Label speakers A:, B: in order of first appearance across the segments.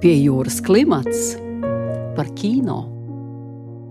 A: Pie jūras klimats par kino.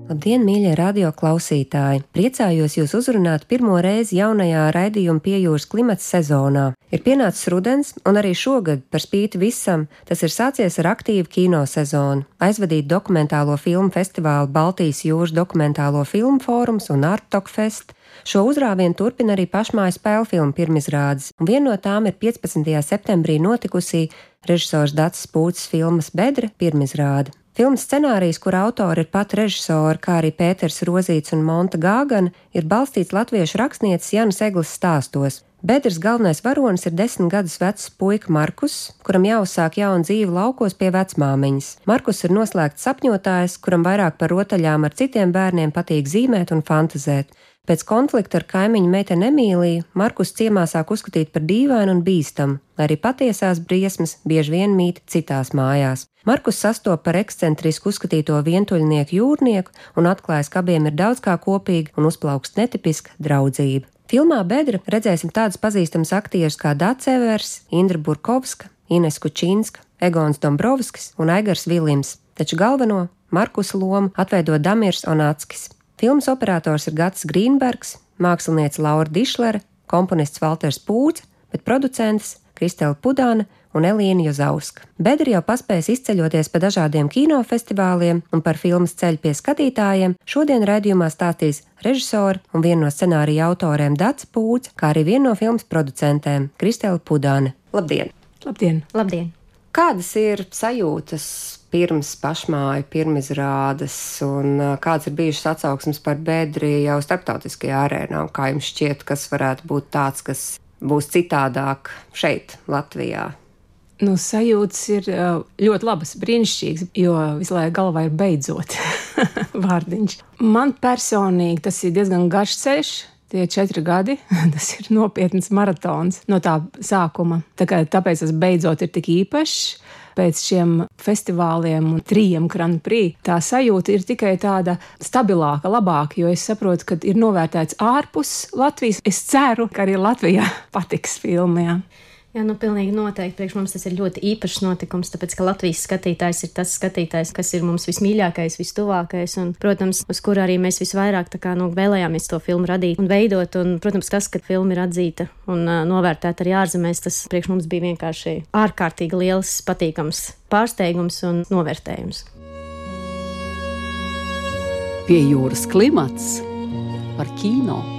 B: Labdien, mīļie radioklausītāji! Priecājos jūs uzrunāt pirmo reizi jaunajā raidījuma piejūras klimata sezonā. Ir pienācis rudens, un arī šogad, par spīti visam, tas ir sācies ar aktīvu kino sezonu. Aizvadīt dokumentālo filmu festivālu Baltijas jūras dokumentālo filmu fórums un Artok Fest. Šo uzrāvienu turpina arī pašmājas spēļu filmu pirmizrādes, un viena no tām ir 15. septembrī notikusi režisors Dats Pūcis filmas Bedre pirmizrāde. Filmas scenārijs, kur autori ir pat režisori, kā arī Pēters Rozīts un Monta Gāgana, ir balstīts latviešu rakstnieces Janas Eglis stāstos. Bedres galvenais varonis ir desmit gadus vecs puika Markus, kuram jāuzsāk jauna dzīve laukos pie vecmāmiņas. Markus ir noslēgts sapņotājs, kuram vairāk par rotaļām ar citiem bērniem patīk zīmēt un fantazēt. Pēc konflikta ar kaimiņu meiteni Emīliju Markus ciemā sāk uzskatīt par dīvainu un bīstamu, lai arī patiesās briesmas bieži vien mīt citās mājās. Markus sastopas par ekscentrisku uzskatīto vientuļnieku jūrnieku un atklājas, ka abiem ir daudz kā kopīga un uzplaukst netipiska draudzība. Filmā Bedra redzēsim tādus pazīstamus aktierus kā Dārts Evers, Indra Burkovska, Ines Kučinska, Egons Dombrovskis un Aigars Vilims, taču galveno Markusa lomu atveido Damirs Onatskis. Filmas operators ir Gats Grīnbergs, mākslinieca Laura Dišlere, komponists Walters Pūts, bet producents Kristēla Pudāna un Elīna Jozauska. Bedri jau paspējas izceļoties pa dažādiem kinofestivāliem un par filmas ceļu pie skatītājiem. Šodien raidījumā stāstīs režisori un viena no scenārija autoriem Dats Pūts, kā arī viena no filmas producentēm Kristēla Pudāne. Labdien!
C: Labdien!
D: Labdien!
B: Kādas ir sajūtas pirms pašmāju, pirmizrādes, un kāds ir bijušas atsauksmes par bedri jau starptautiskajā arēnā, un kā jums šķiet, kas varētu būt tāds, kas būs citādāk šeit, Latvijā?
C: Nu, sajūtas ir ļoti labas, brīnišķīgas, jo visu laiku galvā ir beidzot vārdiņš. Man personīgi tas ir diezgan garš ceļš. Tie četri gadi, tas ir nopietns maratons no tā sākuma. Tā kā, tāpēc tas beidzot ir tik īpašs pēc šiem festivāliem un trījiem Grand Prix, tā sajūta ir tikai tāda stabilāka, labāka, jo es saprotu, ka ir novērtēts ārpus Latvijas. Es ceru, ka arī Latvijā patiks filmā.
D: Jā, nu, pilnīgi noteikti. Priekš mums tas ir ļoti īpašs notikums, tāpēc, ka Latvijas skatītājs ir tas skatītājs, kas ir mums vismīļākais, vistuvākais, un, protams, uz kuru arī mēs visvairāk kā, nu, vēlējāmies to filmu radīt un veidot. Un, protams, tas, ka filma ir atzīta un uh, novērtēta arī ārzemēs, tas priekš mums bija vienkārši ārkārtīgi liels, patīkams pārsteigums un novērtējums.
A: Pie jūras klimats par kino.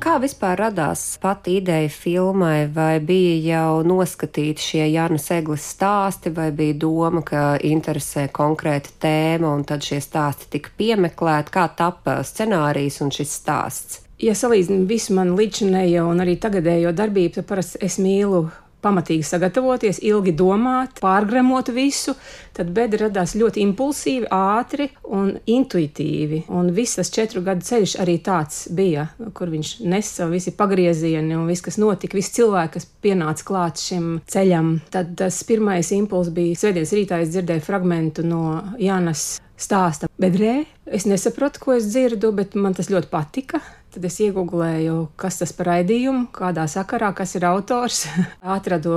B: Kā vispār radās pati ideja filmai, vai bija jau noskatīti šie Jānis Eglis stāsti, vai bija doma, ka interesē konkrēta tēma, un tad šie stāsti tika piemeklēti, kā tapa scenārijs un šis stāsts?
C: Ja salīdzinām visu manu līdzinējo un arī tagadējo darbību, tad parasti es mīlu pamatīgi sagatavoties, ilgi domāt, pārgremot visu, tad bedra radās ļoti impulsīvi, ātri un intuitīvi. Un viss tas četru gadu ceļš arī tāds bija, kur viņš nesa visi pagriezieni un viss, kas notika, visi cilvēki, kas pienāca klāt šim ceļam. Tad tas pirmais impulss bija svētdienas rītā, es dzirdēju fragmentu no Jānas stāsta bedrē. Es nesapratu, ko es dzirdu, bet man tas ļoti patika. Tad es iegūlēju, kas tas par raidījumu, kādā sakarā, kas ir autors. Atradu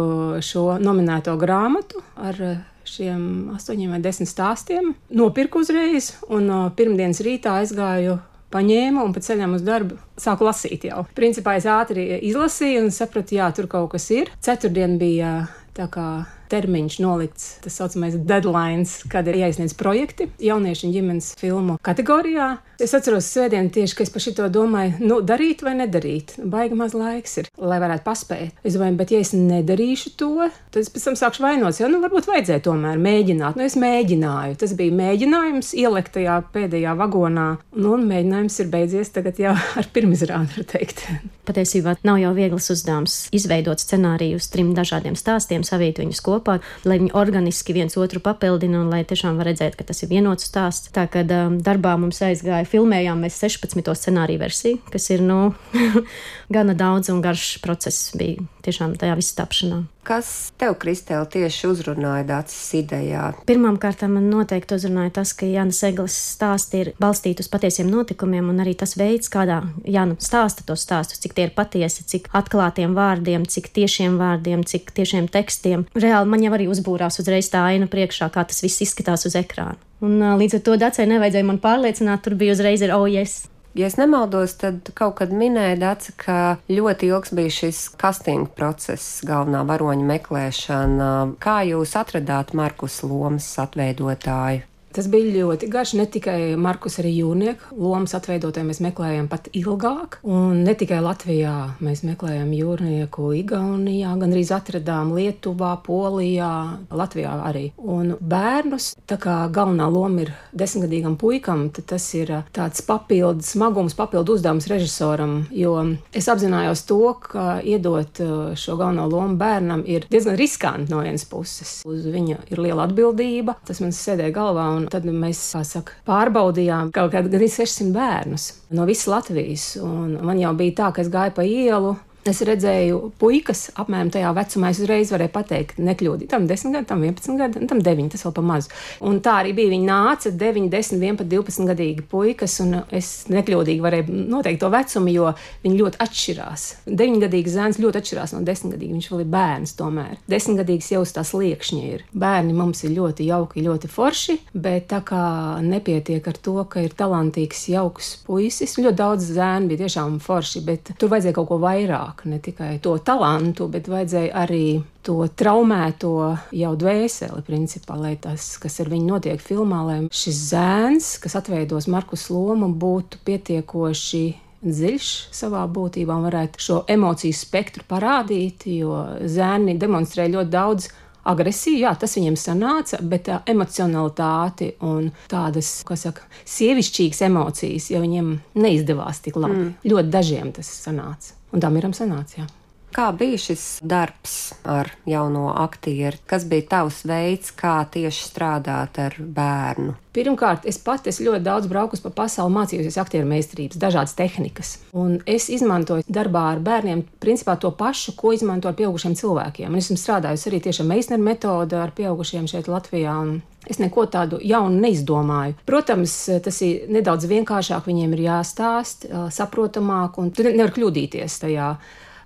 C: šo nominēto grāmatu ar šiem astoņiem vai desmit stāstiem. Nopirku uzreiz, un pirmdienas rītā aizgāju paņēmu un pa ceļam uz darbu sāku lasīt jau. Principā es ātri izlasīju un sapratu, jā, tur kaut kas ir. Ceturtdien bija tā kā termiņš nolikts, tas saucamais deadline, kad ir jāizsniedz projekti jauniešu un ģimenes filmu kategorijā. Es atceros svētdienu tieši, ka es par šito domāju, nu, darīt vai nedarīt. Baigi maz laiks ir, lai varētu paspēt. Es domāju, bet ja es nedarīšu to, tad es pēc tam sākšu vainot, jo, nu, varbūt vajadzēja tomēr mēģināt. Nu, es mēģināju. Tas bija mēģinājums ielikt tajā pēdējā vagonā, nu, un mēģinājums ir beidzies tagad jau ar pirmizrādi, var teikt.
D: Patiesībā nav jau viegls uzdevums izveidot scenāriju uz trim dažādiem stāstiem, savīt viņus kopā, lai viņi organiski viens otru papildina un lai tiešām var redzēt, ka tas ir vienots stāsts. Tā kā um, darbā mums aizgāja filmējām mēs 16. scenāriju versiju, kas ir nu, gana daudz un garš process bija tiešām tajā viss tapšanā.
B: Kas tev, Kristēl, tieši uzrunāja Dācis idejā?
D: Pirmkārt, man noteikti uzrunāja tas, ka Jānis Eglis stāsti ir balstīti uz patiesiem notikumiem, un arī tas veids, kādā Jānis stāsta tos stāstus, cik tie ir patiesi, cik atklātiem vārdiem, cik tiešiem vārdiem, cik tiešiem tekstiem. Reāli man jau arī uzbūrās uzreiz tā aina priekšā, kā tas viss izskatās uz ekrāna. Un līdz ar to Dacei nevajadzēja man pārliecināt, tur bija uzreiz ir oh, yes.
B: Ja es nemaldos, tad kaut kad minēja Dāca, ka ļoti ilgs bija šis casting process, galvenā varoņa meklēšana. Kā jūs atradāt Markus Lomas atveidotāju?
C: Tas bija ļoti garš. Ne tikai Markus, arī jūrnieku lomas atveidotāju mēs meklējām pat ilgāk. Un ne tikai Latvijā, mēs meklējām jūrnieku Igaunijā, gan arī atradām Lietuvā, Polijā, Latvijā arī. Un bērnus, tā kā galvenā loma ir desmitgadīgam puikam, tas ir tāds papildus smagums, papildu uzdevums režisoram. Jo es apzinājos to, ka iedot šo galveno lomu bērnam ir diezgan riskanti no vienas puses. Uz viņa ir liela atbildība. Tas man sēdēja galvā. Un tad mēs saka, pārbaudījām kaut kādā gandrīz 600 bērnus no visas Latvijas. Un man jau bija tā, ka es gāju pa ielu Es redzēju, puikas apmēram tajā vecumā. Es uzreiz varēju pateikt, nekļūdīt. Tam 10 gadi, tam 11 gadi, tam 9, tas vēl pa mazu. Un tā arī bija. Viņi nāca 9, 10, 11, 12 gadīgi puikas, un es nekļūdīgi varēju noteikt to vecumu, jo viņi ļoti atšķirās. 9 gadīgs zēns ļoti atšķirās no 10 gadīga. Viņš vēl ir bērns tomēr. 10 gadīgs jau uz tās liekšņa ir. Bērni mums ir ļoti jauki, ļoti forši, bet tā kā nepietiek ar to, ka ir talantīgs, jauks puisis, ļoti daudz zēnu bija tiešām forši, bet tur vajadzēja kaut ko vairāk vairāk, ne tikai to talantu, bet vajadzēja arī to traumēto jau dvēseli, principā, lai tas, kas ar viņu notiek filmā, lai šis zēns, kas atveidos Markus lomu, būtu pietiekoši dziļš savā būtībā un varētu šo emociju spektru parādīt, jo zēni demonstrē ļoti daudz agresiju, jā, tas viņiem sanāca, bet tā emocionalitāti un tādas, kā saka, sievišķīgas emocijas, ja viņiem neizdevās tik labi. Mm. Ļoti dažiem tas sanāca. Un Damiram sanāca. Jā.
B: Kā bija šis darbs ar jauno aktieru? Kas bija tavs veids, kā tieši strādāt ar bērnu?
C: Pirmkārt, es pati esmu ļoti daudz braukus pa pasauli, mācījusies aktieru meistarības, dažādas tehnikas. Un es izmantoju darbā ar bērniem principā to pašu, ko izmanto ar pieaugušiem cilvēkiem. Un esmu strādājusi arī tieši ar meisneru metodu ar pieaugušiem šeit Latvijā. Es neko tādu jaunu neizdomāju. Protams, tas ir nedaudz vienkāršāk, viņiem ir jāstāst, saprotamāk, un tu nevari kļūdīties tajā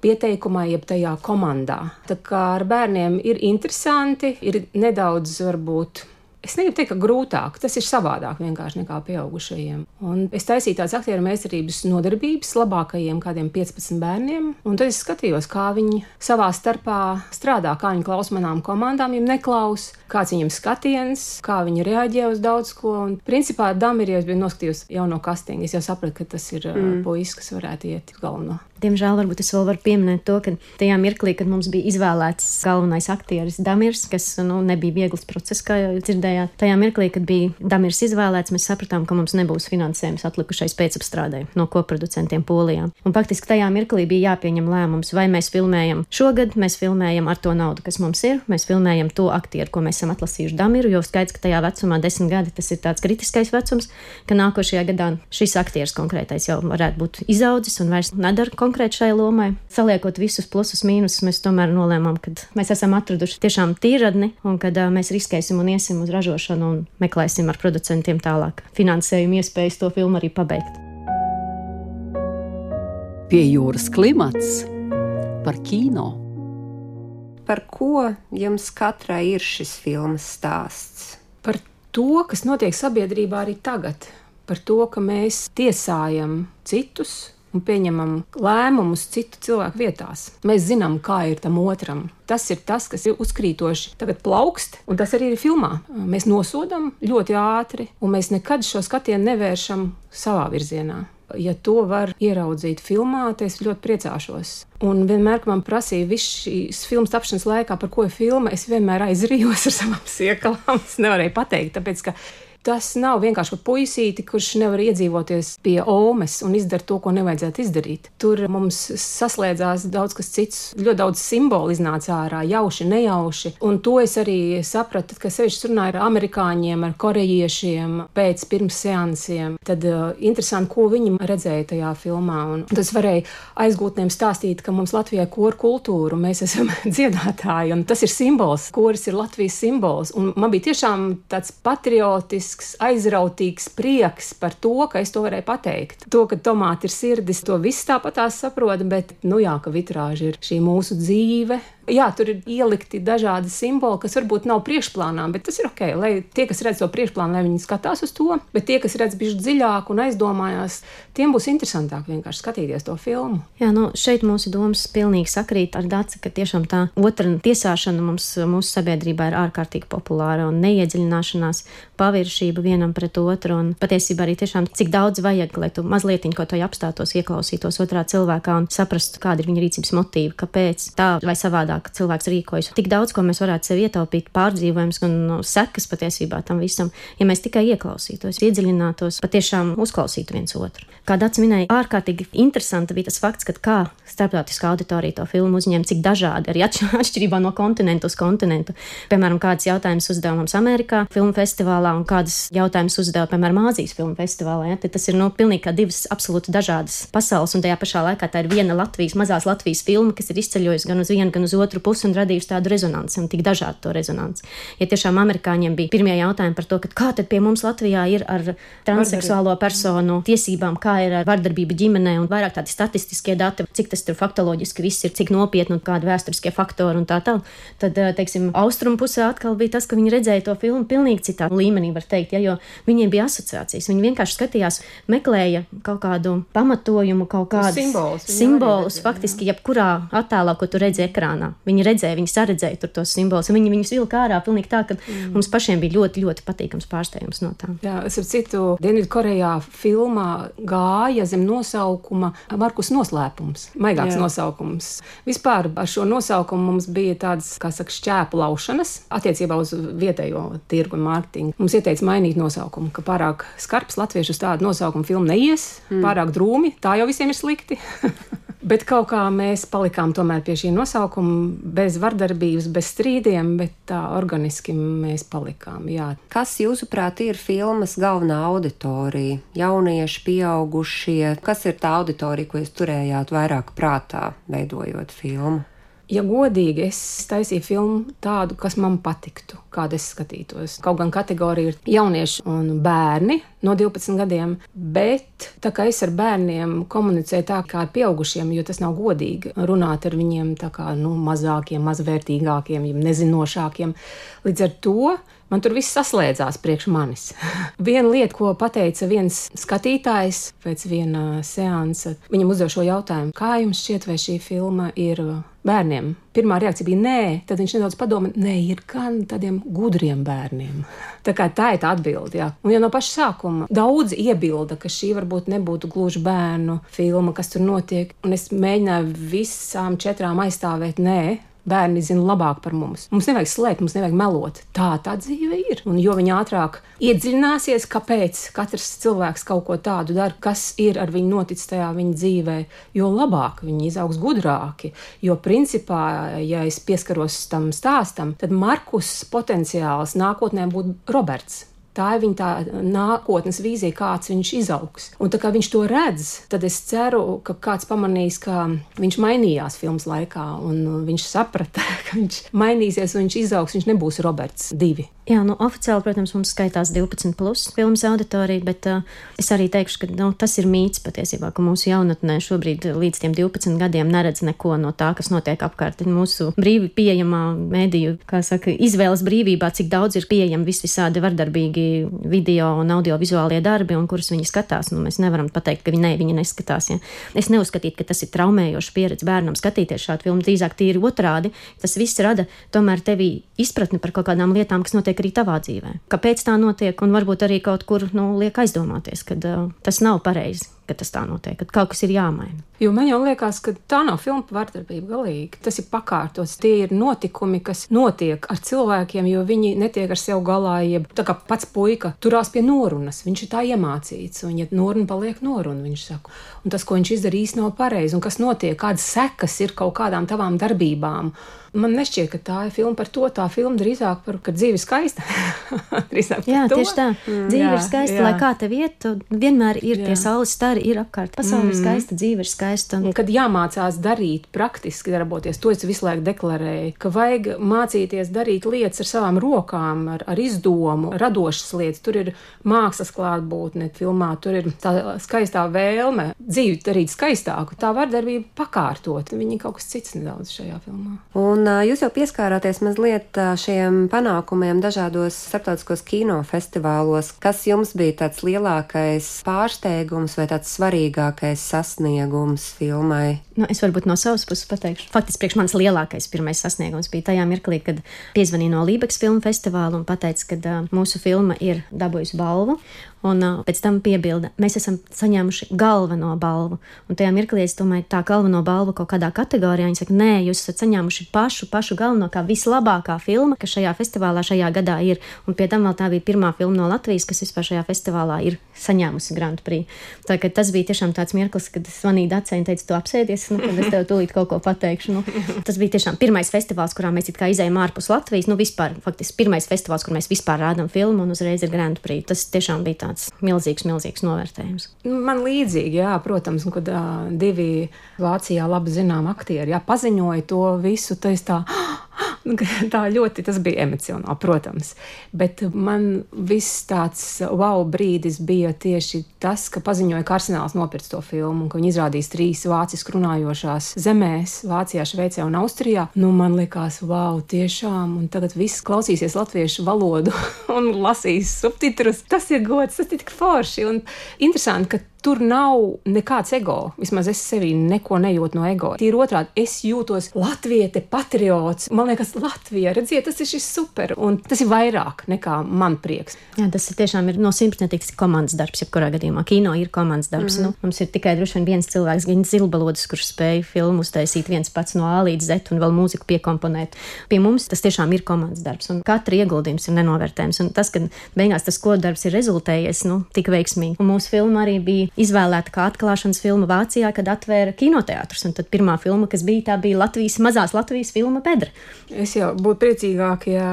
C: pieteikumā, jeb tajā komandā. Tā kā ar bērniem ir interesanti, ir nedaudz varbūt Es negribu teikt, ka grūtāk, tas ir savādāk vienkārši nekā pieaugušajiem. Un es taisīju tādas aktieru meistarības nodarbības labākajiem kādiem 15 bērniem, un tad es skatījos, kā viņi savā starpā strādā, kā viņi klaus manām komandām, ja neklaus, kāds viņiem skatiens, kā viņi reaģē uz daudz ko. Un, principā, Damirijos bija noskatījusi jau no kastinga. Es jau sapratu, ka tas ir mm. puisis, kas varētu iet galveno.
D: Diemžēl varbūt es vēl varu pieminēt to, ka tajā mirklī, kad mums bija izvēlēts galvenais aktieris Damirs, kas nu, nebija viegls process, kā jau dzirdējāt, tajā mirklī, kad bija Damirs izvēlēts, mēs sapratām, ka mums nebūs finansējums atlikušais pēcapstrādē no koproducentiem Polijā. Un faktiski tajā mirklī bija jāpieņem lēmums, vai mēs filmējam šogad, mēs filmējam ar to naudu, kas mums ir, mēs filmējam to aktieru, ko mēs esam atlasījuši Damiru, jo skaidrs, ka tajā vecumā, desmit gadi, tas ir tāds kritiskais vecums, ka nākošajā gadā šis aktieris konkrētais jau varētu būt izaudzis un vairs nedara konkrēti šai lomai. Saliekot visus plusus, mīnusus, mēs tomēr nolēmām, ka mēs esam atraduši tiešām tīradni un kad uh, mēs riskēsim un iesim uz ražošanu un meklēsim ar producentiem tālāk finansējumu iespējas to filmu arī pabeigt.
A: Pie jūras klimats par kino.
B: Par ko jums katrai ir šis filmas stāsts?
C: Par to, kas notiek sabiedrībā arī tagad, par to, ka mēs tiesājam citus, un pieņemam lēmumus citu cilvēku vietās. Mēs zinām, kā ir tam otram. Tas ir tas, kas ir uzkrītoši tagad plaukst, un tas arī ir filmā. Mēs nosodam ļoti ātri, un mēs nekad šo skatienu nevēršam savā virzienā. Ja to var ieraudzīt filmā, tad es ļoti priecāšos. Un vienmēr, kad man prasīja visu šīs filmas tapšanas laikā, par ko ir filma, es vienmēr aizrījos ar savām siekalām. Es nevarēju pateikt, tāpēc ka Tas nav vienkārši par puisīti, kurš nevar iedzīvoties pie omes un izdarīt to, ko nevajadzētu izdarīt. Tur mums saslēdzās daudz kas cits, ļoti daudz simbolu iznāca ārā, jauši, nejauši. Un to es arī sapratu, kad sevišķi runāju ar amerikāņiem, ar korejiešiem pēc pirms seansiem. Tad uh, interesanti, ko viņi redzēja tajā filmā. Un tas varēja aizgūtniem stāstīt, ka mums Latvijā ir koru kultūra, mēs esam dziedātāji, un tas ir simbols. Koris ir Latvijas simbols. Un man bija tiešām tāds patriotisks, aizrautīgs prieks par to, ka es to varēju pateikt. To, ka tomāti ir sirdis, to viss tāpatās saprot, bet, nu jā, ka vitrāži ir šī mūsu dzīve, jā, tur ir ielikti dažādi simboli, kas varbūt nav priekšplānā, bet tas ir ok. Lai tie, kas redz to priekšplānu, lai viņi skatās uz to, bet tie, kas redz bišķi dziļāk un aizdomājās, tiem būs interesantāk vienkārši skatīties to filmu.
D: Jā, nu šeit mūsu domas pilnīgi sakrīt ar Dāci, ka tiešām tā otra tiesāšana mums mūsu sabiedrībā ir ārkārtīgi populāra un neiedziļināšanās, paviršība vienam pret otru un patiesībā arī tiešām cik daudz vajag, lai tu mazliet kaut vai apstātos, ieklausītos otrā cilvēkā un saprastu, kāda ir viņa rīcības motīva, kāpēc tā vai savādāk savādāk cilvēks rīkojas. Tik daudz, ko mēs varētu sev ietaupīt, pārdzīvojums un no, sekas patiesībā tam visam, ja mēs tikai ieklausītos, iedziļinātos, patiešām uzklausītu viens otru. Kā Dārts minēja, ārkārtīgi interesanti bija tas fakts, ka kā starptautiskā auditorija to filmu uzņēma, cik dažādi arī atšķirībā no kontinentu uz kontinentu. Piemēram, kādas jautājumas uzdeva mums Amerikā filmu festivālā un kādas jautājumas uzdeva, piemēram, Āzijas filmu festivālā. Ja? Tad tas ir nu, pilnīgi kā divas absolūti dažādas pasaules, un tajā pašā laikā tā ir viena Latvijas, mazās Latvijas filma, kas ir izceļojusi gan uz vienu, gan uz otru otru pusi un radījusi tādu rezonanci un tik dažādu to rezonanci. Ja tiešām amerikāņiem bija pirmie jautājumi par to, kā tad pie mums Latvijā ir ar transseksuālo personu tiesībām, kā ir ar vardarbību ģimenē un vairāk tādi statistiskie dati, cik tas tur faktoloģiski viss ir, cik nopietni un kādi vēsturiskie faktori un tā tālāk. Tad, eh, teiksim, austrumu pusē atkal bija tas, ka viņi redzēja to filmu pilnīgi citā līmenī, var teikt, ja, jo viņiem bija asociācijas. Viņi vienkārši skatījās, meklēja kaut kādu pamatojumu, kaut kādus simbolus, simbolus faktiski jebkurā attēlā, ko tu redzi ekrānā. Viņi redzēja, viņi saredzēja tur tos simbolus, un viņi viņus vilka ārā pilnīgi tā, ka mm. mums pašiem bija ļoti, ļoti patīkams pārsteigums no tā.
C: Jā, es ar citu Dienvidkorejā filmā gāja zem nosaukuma Markus noslēpums, maigāks Jā. nosaukums. Vispār ar šo nosaukumu mums bija tāds, kā saka, šķēpu laušanas attiecībā uz vietējo tirgu un mārketingu. Mums ieteica mainīt nosaukumu, ka pārāk skarbs latviešu uz tādu nosaukumu filmu neies, mm. pārāk drūmi, tā jau visiem ir slikti. Bet kaut kā mēs palikām tomēr pie šī nosaukuma, bez vardarbības, bez strīdiem, bet tā organiski mēs palikām. Jā.
B: Kas, jūsuprāt, ir filmas galvenā auditorija? Jaunieši, pieaugušie, kas ir tā auditorija, ko jūs turējāt vairāk prātā, veidojot filmu?
C: Ja godīgi, es taisīju filmu tādu, kas man patiktu, kāda es skatītos. Kaut gan kategorija ir jaunieši un bērni no 12 gadiem, bet tā kā es ar bērniem komunicēju tā kā ar pieaugušiem, jo tas nav godīgi runāt ar viņiem tā kā nu, mazākiem, mazvērtīgākiem, nezinošākiem. Līdz ar to man tur viss saslēdzās priekš manis. Viena lieta, ko pateica viens skatītājs pēc viena seansa, viņam uzdeva šo jautājumu, kā jums šķiet, vai šī filma ir bērniem. Pirmā reakcija bija nē, tad viņš nedaudz padomā, nē, ir gan tādiem gudriem bērniem. Tā, tā ir tā atbilde. Jā. Un jau no paša sākuma daudz iebilda, ka šī varbūt nebūtu gluži bērnu filma, kas tur notiek. Un es mēģināju visām četrām aizstāvēt, nē, Bērni zina labāk par mums. Mums nevajag slēpt, mums nevajag melot. Tā tā dzīve ir. Un jo viņi ātrāk iedziļināsies, kāpēc katrs cilvēks kaut ko tādu dara, kas ir ar viņu noticis tajā viņa dzīvē, jo labāk viņi izaugs gudrāki. Jo principā, ja es pieskaros tam stāstam, tad Markus potenciāls nākotnē būtu Roberts. Tā ir viņa tā nākotnes vīzija, kāds viņš izaugs. Un tā kā viņš to redz, tad es ceru, ka kāds pamanīs, ka viņš mainījās filmas laikā, un viņš saprata, ka viņš mainīsies, un viņš izaugs, viņš nebūs Roberts divi.
D: Jā, nu, oficiāli, protams, mums skaitās 12 plus filmas auditorija, bet uh, es arī teikšu, ka nu, tas ir mīts patiesībā, ka mūsu jaunatnē šobrīd līdz tiem 12 gadiem neredz neko no tā, kas notiek apkārt. Mūsu brīvi pieejamā mēdīju, kā saka, izvēles brīvībā, cik daudz ir pieejami visvisādi vardarbīgi video un audiovizuālie darbi, un kurus viņi skatās. Nu, mēs nevaram pateikt, ka viņi, ne, viņi neskatās. Ja. Es neuzskatītu, ka tas ir traumējošs pieredze bērnam skatīties šādu filmu. Drīzāk tīri otrādi. Tas viss rada tomēr tevī izpratni par kaut kādām lietām, kas notiek arī tavā dzīvē. Kāpēc tā notiek, un varbūt arī kaut kur nu, liek aizdomāties, ka uh, tas nav pareizi ka tas tā notiek, ka kaut kas ir jāmaina.
C: Jo man jau liekas, ka tā nav filma par vardarbību galīgi. Tas ir pakārtots. Tie ir notikumi, kas notiek ar cilvēkiem, jo viņi netiek ar sevi galā. Jeb, tā kā pats puika turās pie norunas, viņš ir tā iemācīts. Un, ja noruna paliek noruna, viņš saka, un tas, ko viņš izdarīja, īsti nav pareizi. Un kas notiek, kādas sekas ir kaut kādām tavām darbībām. Man nešķiet, ka tā ir filma par to. Tā filma drīzāk par to, ka dzīve ir skaista.
D: jā, tieši tā. Mm, dzīve jā, ir skaista, jā. lai kā te vietu, vienmēr ir jā. tie saules stari, ir apkārt. Pasaule mm. ir skaista, dzīve ir skaista.
C: Un... Kad jāmācās darīt, praktiski darboties, to es visu laiku deklarēju, ka vajag mācīties darīt lietas ar savām rokām, ar, ar izdomu, radošas lietas. Tur ir mākslas klātbūtne filmā, tur ir tā skaistā vēlme dzīvi darīt skaistāku. Tā vardarbība pakārtot. Viņa kaut kas cits nedaudz šajā filmā.
B: Un jūs jau pieskārāties mazliet šiem panākumiem dažādos starptautiskos kinofestivālos. Kas jums bija tāds lielākais pārsteigums vai tāds svarīgākais sasniegums filmai?
D: Nu, es varbūt no savas puses pateikšu. Faktiski priekš manis lielākais pirmais sasniegums bija tajā mirklī, kad piezvanīja no Lībijas filmu festivāla un teica, ka uh, mūsu filma ir dabūjusi balvu. Un uh, pēc tam piebilda, mēs esam saņēmuši galveno balvu. Un tajā mirklī es domāju, tā galveno balvu kaut kādā kategorijā. Viņi saka, nē, jūs esat saņēmuši pašu, pašu galveno, kā vislabākā filma, kas šajā festivālā šajā gadā ir. Un pie tam vēl tā bija pirmā filma no Latvijas, kas vispār šajā festivālā ir saņēmusi Grand Prix. Tā, tas bija tiešām tāds mirklis, kad es zvanīju Dacei un teicu, tu apsēdies, nu, tad es tev tūlīt kaut ko pateikšu. Nu, tas bija tiešām pirmais festivāls, kurā mēs izējām ārpus Latvijas. Nu, vispār, faktiski pirmais festivāls, kur mēs vispār rādām filmu un uzreiz ir Grand Prix. Tas tiešām bija tāds milzīgs, milzīgs novērtējums.
C: Nu, man līdzīgi, jā, protams, kad uh, divi Vācijā labi zinām aktieri jā, paziņoja to visu, tad es tā. Tā ļoti tas bija emocionāli, protams. Bet man viss tāds wow brīdis bija tieši tas, ka paziņoja, ka Arsenāls nopirks to filmu un ka viņi izrādīs trīs vāciski runājošās zemēs - Vācijā, Šveicē un Austrijā. Nu, man likās, wow, tiešām, un tagad viss klausīsies latviešu valodu un lasīs subtitrus. Tas ir gods, tas ir tik forši un interesanti, ka Tur nav nekāds ego. Vismaz es sevī neko nejūtu no ego. Tīri otrādi, es jūtos latviete, patriots. Man liekas, Latvija, redziet, tas ir šis super. Un tas ir vairāk nekā man prieks.
D: Jā, tas ir tiešām ir no simtprocentīgi komandas darbs, jebkurā gadījumā. Kino ir komandas darbs. Mm -hmm. nu, mums ir tikai vien viens cilvēks, gan zilbalodis, kurš spēja filmu uztaisīt viens pats no A līdz Z un vēl mūziku piekomponēt. Pie mums tas tiešām ir komandas darbs, un katra ieguldījums ir nenovērtējams. Un tas, ka beigās tas kodarbs ir rezultējies nu, tik veiksmīgi. Un mūsu filma arī bija bija izvēlēta kā atklāšanas filma Vācijā, kad atvēra kinoteātrus. Un tad pirmā filma, kas bija, tā bija Latvijas, mazās Latvijas filma Bedra.
C: Es jau būtu priecīgāk, ja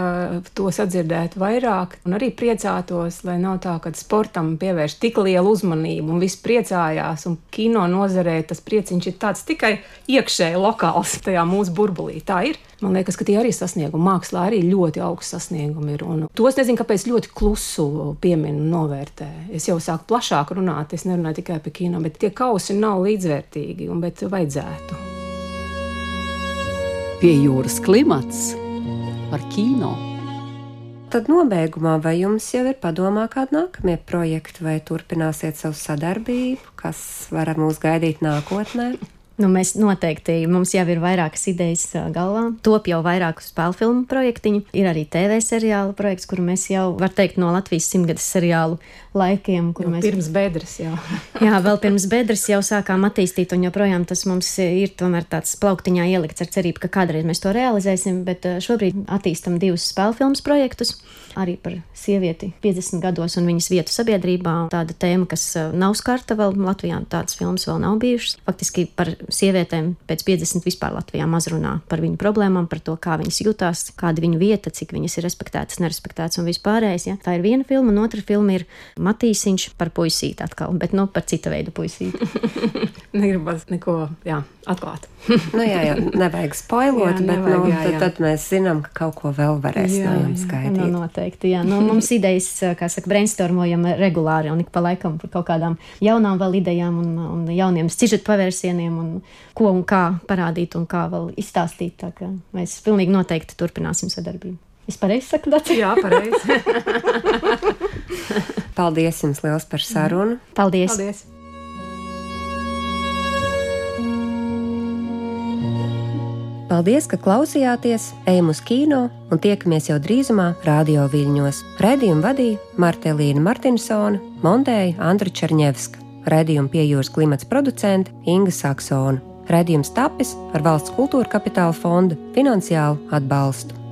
C: to sadzirdētu vairāk, un arī priecātos, lai nav tā, ka sportam pievērš tik lielu uzmanību un viss priecājās, un kino nozarē tas prieciņš ir tāds tikai iekšēji lokāls tajā mūsu burbulī. Tā ir. Man liekas, ka tie arī sasniegumi. Mākslā arī ļoti augsts sasniegumi ir. Un tos nezinu, kāpēc ļoti klusu pieminu un novērtē. Es jau sāku plašāk runāt, es nerunāju tikai par kino, bet tie kausi nav līdzvērtīgi, un, bet vajadzētu.
A: Pie jūras klimats par kino.
B: Tad nobeigumā, vai jums jau ir padomā kādi nākamie projekti, vai turpināsiet savu sadarbību, kas var mūs gaidīt nākotnē?
D: Nu, mēs noteikti, mums jau ir vairākas idejas galvā. Top jau vairāku spēļu filmu projektiņu. Ir arī TV seriāla projekts, kuru mēs jau, var teikt, no Latvijas simtgades seriālu laikiem.
C: Jau mēs... Pirms bedres jau.
D: jā, vēl pirms bedres jau sākām attīstīt, un joprojām tas mums ir tomēr tāds plauktiņā ielikts ar cerību, ka kādreiz mēs to realizēsim, bet šobrīd attīstam divus spēļu filmu projektus arī par sievieti 50 gados un viņas vietu sabiedrībā. Tāda tēma, kas eh, nav skarta vēl Latvijā, tādas filmas vēl nav bijušas. Faktiski par sievietēm pēc 50 vispār Latvijā maz runā par viņu problēmām, par to, kā viņas jutās, kāda viņu vieta, cik viņas ir respektētas, nerespektētas un vispārējais. Ja? Tā ir viena filma, un otra filma ir Matīsiņš par puisīti atkal, bet nu par cita veidu puisīti.
C: Negribas neko jā, atklāt.
B: nu, jā, jā, nevajag spoilot, jā, bet nevajag, nu, jā, jā. Tad, tad mēs zinām, ka kaut ko vēl varēs jā, no jums gaidīt.
D: Nu, noteikti, jā. Nu, mums idejas, kā saka, brainstormojam regulāri un ik pa laikam par kaut kādām jaunām vēl idejām un, un jauniem sižetu pavērsieniem un ko un kā parādīt un kā vēl izstāstīt. Tā kā mēs pilnīgi noteikti turpināsim sadarbību. Es pareizi saku, Dārts?
C: Jā, pareizi.
B: Paldies jums liels par sarunu.
D: Paldies!
C: Paldies.
B: Paldies, ka klausījāties, ejam uz kino un tiekamies jau drīzumā radio viļņos. Redījumu vadīja Martelīna Martinsona, montēja Andra Černievska. Radījuma piejūras klimats producente Inga Saksona. Radījums tapis ar valsts kultūra kapitāla fonda finansiālu atbalstu.